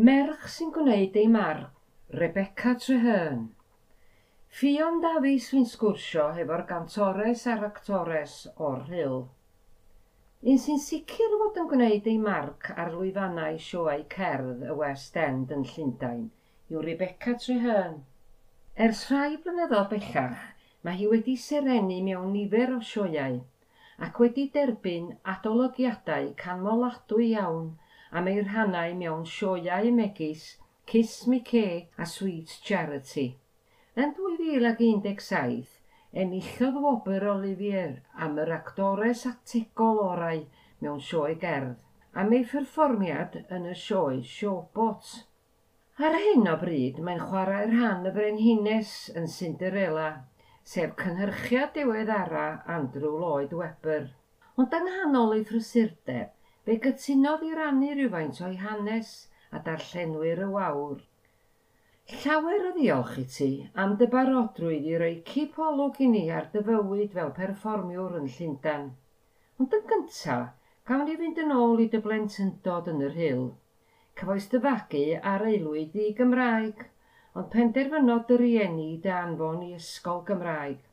merch sy'n gwneud ei mar, Rebecca Treherne. Ffion Davies fi'n sgwrsio hefo'r gantores a'r actores o'r Hill. Un sy'n sicr fod yn gwneud ei marc ar lwyfannau sioau cerdd y West End yn Llundain yw Rebecca Treherne. Ers rhai blynyddoedd bellach, mae hi wedi serenu mewn nifer o sioiau ac wedi derbyn adolygiadau canmoladwy iawn – am ei rhannau mewn sioiau megis Kiss Me Kay a Sweet Charity. Yn 2017, enillodd Wobr Olivier am yr actores ategol orau mewn sioe gerdd am ei pherfformiad yn y sioe Showbot. Ar hyn o bryd, mae'n chwarae rhan y Frenhines yn Cinderella, sef cynhyrchiad diweddara Andrew Lloyd Webber. Ond yng nghanol ei thrysurdeb, Fe gytunodd i rannu rhywfaint o'i hanes a darllenwyr y wawr. Llawer o ddiolch i ti am dy barodrwydd i roi cip olwg i ni ar dy fywyd fel perfformiwr yn Llundain. Ond yn gyntaf, gawn ni fynd yn ôl i dy blentyndod yn yr hyl. Cyfoes dyfagu ar aelwyd i Gymraeg, ond penderfynodd dy rieni i dy anfon i ysgol Gymraeg.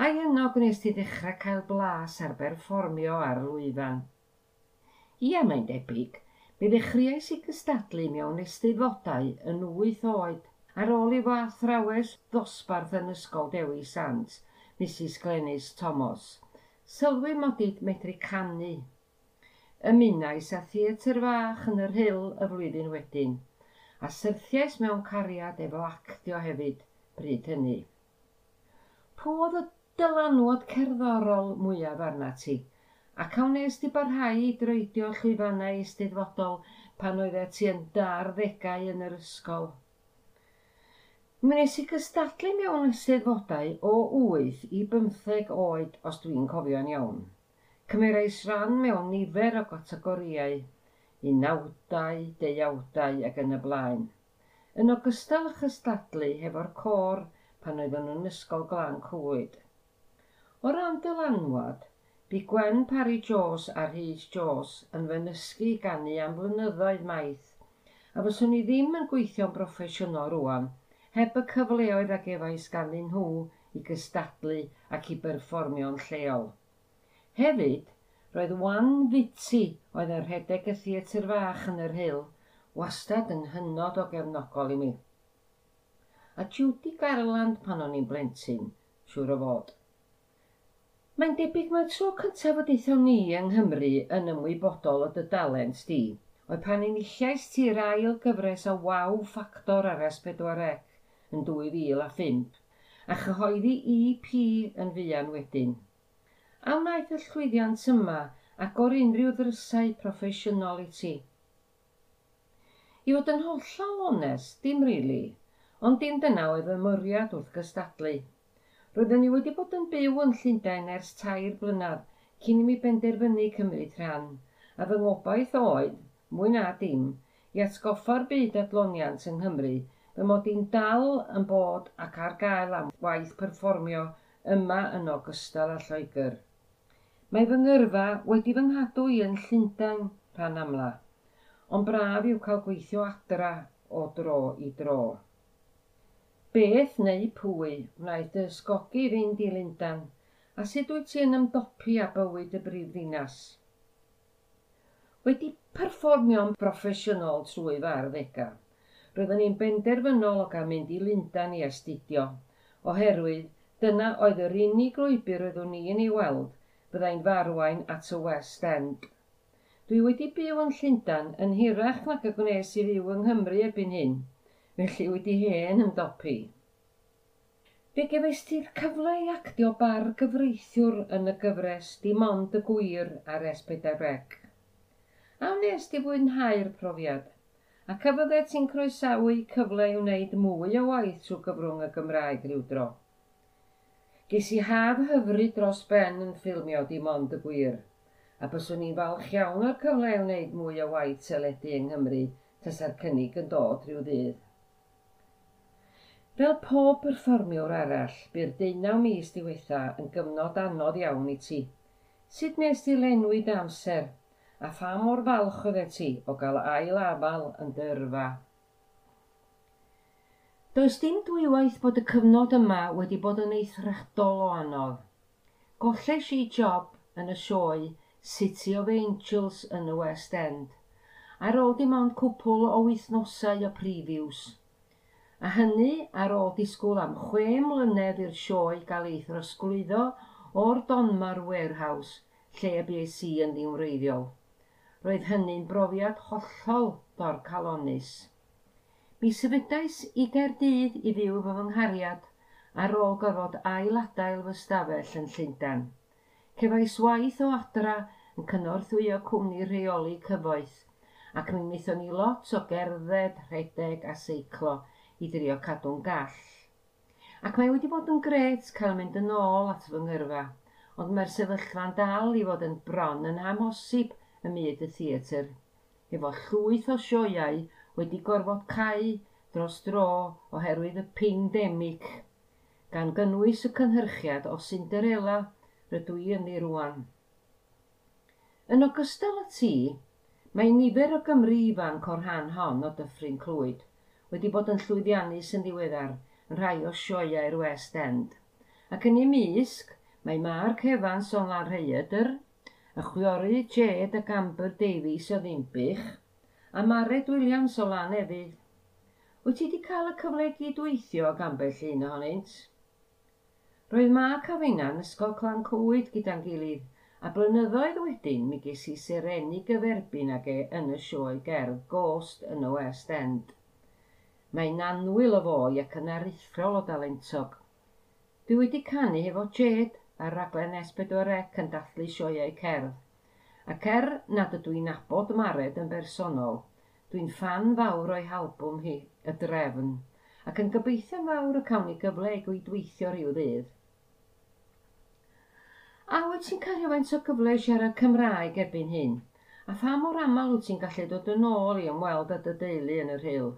A'i yno gwnes ti ddechrau cael blas ar berfformio ar lwyfan. Ia, mae'n debyg, mi ddechreuais i gystadlu mewn eisteddfodau yn wyth oed. Ar ôl i fy athrawes ddosbarth yn Ysgol Dewi Sant, Mrs Glenys Thomas, sylwi mod modyd medru canu. Ymunais a theatr fach yn yr hyl y flwyddyn wedyn, a syrthiais mewn cariad efo actio hefyd bryd hynny. Pw oedd y dylanwad cerddorol mwyaf arna ti? ac awn nes di barhau i dreidio llwyfannau eisteddfodol pan oedd e ti yn dar ddegau yn yr ysgol. Mi nes i gystadlu mewn eisteddfodau o 8 i 15 oed os dwi'n cofio'n iawn. Cymerais rhan mewn nifer o gategoriau, unawdau, deuawdau ac yn y blaen. Yn ogystal â chystadlu hefo'r cor pan oedden nhw'n ysgol glan cwyd. O ran dylanwad, Bu Gwen Parry Jones a Rhys Jones yn fy nysgu ganu am flynyddoedd maith, a fyswn i ddim yn gweithio'n broffesiynol rŵan, heb y cyfleoedd ag efais gannu nhw i gystadlu ac i berfformio'n lleol. Hefyd, roedd Wan Fitty oedd yn rhedeg y theatr fach yn yr hyl, wastad yn hynod o gefnogol i mi. A Judy Garland pan o'n i'n blentyn, siŵr o fod. Mae'n debyg mae'r tro cyntaf o deithon ni yng Nghymru yn ymwybodol o dy dalent di, oedd pan enilliais ti'r ail gyfres o waw ffactor ar S4C yn 2005 a chyhoeddi EP yn fuan wedyn. A wnaeth y llwyddiant yma ac o'r unrhyw ddrysau proffesiynol i ti. I fod yn hollol onest, dim rili, really, ond dim dyna oedd y mwriad wrth gystadlu. Roeddwn i wedi bod yn byw yn Llundain ers tair blynedd cyn i mi benderfynu cymryd rhan, a fy ngobaith oedd, mwy na dim, i atgoffa'r byd adloniant yng Nghymru fy mod i'n dal yn bod ac ar gael am waith perfformio yma yn ogystal â Lloegr. Mae fy ngyrfa wedi fy nghadw i yn Llundain rhan amla, ond braf i'w cael gweithio adra o dro i dro. Beth neu pwy wnaeth dy ysgogi i fynd i Lundan a sut wyt ti'n ymdopi â bywyd y brifddinas? Wedi perfformio'n broffesiynol trwy fy arddegau, roeddwn i'n benderfynol o gael mynd i Lundan i astudio, oherwydd dyna oedd yr unig lwybr oeddwn i'n ei weld byddai'n farwain at y West End. Dwi wedi byw yn Llundan yn hirach nag y gwnes i fyw yng Nghymru erbyn hyn – felly wedi hen ymdopi. Fe gefestir cyfle i actio bar gyfreithiwr yn y gyfres dim ond y gwir ar S4C. A wnes ti fwynhau'r profiad, a y e ti'n croesawu cyfle i wneud mwy o waith trwy gyfrwng y Gymraeg rhyw dro. Ges i haf hyfryd dros ben yn ffilmio dim ond y gwir, a byswn i'n falch iawn o'r cyfle i wneud mwy o waith teledu yng Nghymru tasa'r cynnig yn dod rhyw ddydd. Fel pob perfformiwr arall, byr deunaw mis diwetha yn gyfnod anodd iawn i ti. Sut nes ti lenwi dy amser? A pha mor falch oeddet ti o gael ail afal yn dyrfa? Does dim dwywaith bod y cyfnod yma wedi bod yn eithredol o anodd. Golles i job yn y sioe City of Angels yn y West End, ar ôl dim ond cwpl o wythnosau o previews a hynny ar ôl disgwyl am chwe mlynedd i'r sioe gael ei throsglwyddo o'r Donmar Warehouse, lle y BBC yn ddiwreiddiol. Roedd hynny'n brofiad hollol dorcalonus. Mi sefydais i Gerdydd i fyw efo fy nghariad ar ôl gorfod ail-adael fy stafell yn Llundain. Cefais waith o adra yn cynorthwyo cwmni rheoli cyfoeth ac mi wnaethon ni lot o gerdded, rhedeg a seiclo – i drio cadw'n gall. Ac mae wedi bod yn gret cael mynd yn ôl at fy ngyrfa, ond mae'r sefyllfa'n dal i fod yn bron yn amhosib y myd y theatr, efo llwyth o sioiau wedi gorfod cau dros dro oherwydd y pandemig, gan gynnwys y cynhyrchiad o Cinderella rydw i yn ei rwan. Yn ogystal â ti, mae nifer o Gymru ifanc o'r rhan hon o dyffryn clwyd – wedi bod yn llwyddiannus yn ddiweddar yn rhai o sioiau'r West End. Ac yn ei misg, mae Mark Evans o'n Lan Rhaeadr, y chwioru Jed ac Amber Davies o ddimbych, a Mared Williams o Lan Efydd. Wyt ti wedi cael y cyfle gydweithio ag ambell un ohonynt? Roedd ma a Finan ysgol clan cwyd gyda'n gilydd, a blynyddoedd wedyn mi ges i sireni gyferbyn ag e yn y sioe gerdd Ghost yn y West End. Mae'n anwyl o fwy ac yn aruthrol o dalentog. Dwi wedi canu efo Jed ar raglen S4C e yn dathlu sioiau cerdd. Ac er nad ydw i'n abod Mared yn bersonol, dwi'n fan fawr o'i halbwm hi, Y Drefn, ac yn gobeithio fawr y cawn ni gyfle i gweithio rhyw ddydd. A wyt ti'n cario faint o gyfle i siarad Cymraeg erbyn hyn? A pha mor aml wyt ti'n gallu dod yn ôl i ymweld â dy deulu yn yr hyl?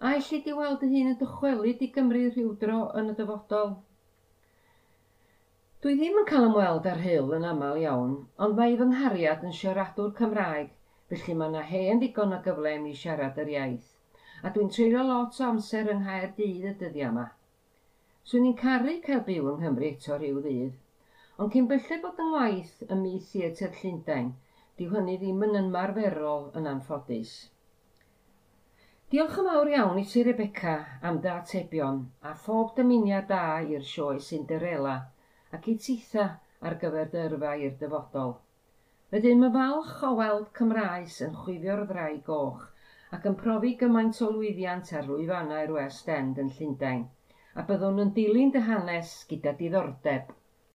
a ellid di weld y hun yn dychwelyd i Gymru rhywdro yn y dyfodol. Dwi ddim yn cael ymweld ar hyl yn aml iawn, ond mae fy nghariad yn siaradwr Cymraeg, felly mae yna hen ddigon o gyfle i mi siarad yr iaith, a dwi'n treulio lot o amser yng Nghaerdydd y dyddiau yma. Swn i'n caru cael byw yng Nghymru eto rhyw ddydd, ond cyn belled bod yng ngwaith ym mi Theatr Llundain, dyw hynny ddim yn ymarferol yn anffodus. Diolch yn fawr iawn i ti Rebecca am dy atebion a phob dymuniad da i'r sioe Cinderella ac i titha ar gyfer dyrfa i'r dyfodol. Rydym yn falch o weld Cymraes yn chwifio'r ddrau goch ac yn profi gymaint o lwyddiant ar lwyfannau'r West End yn Llundain a byddwn yn dilyn dy hanes gyda diddordeb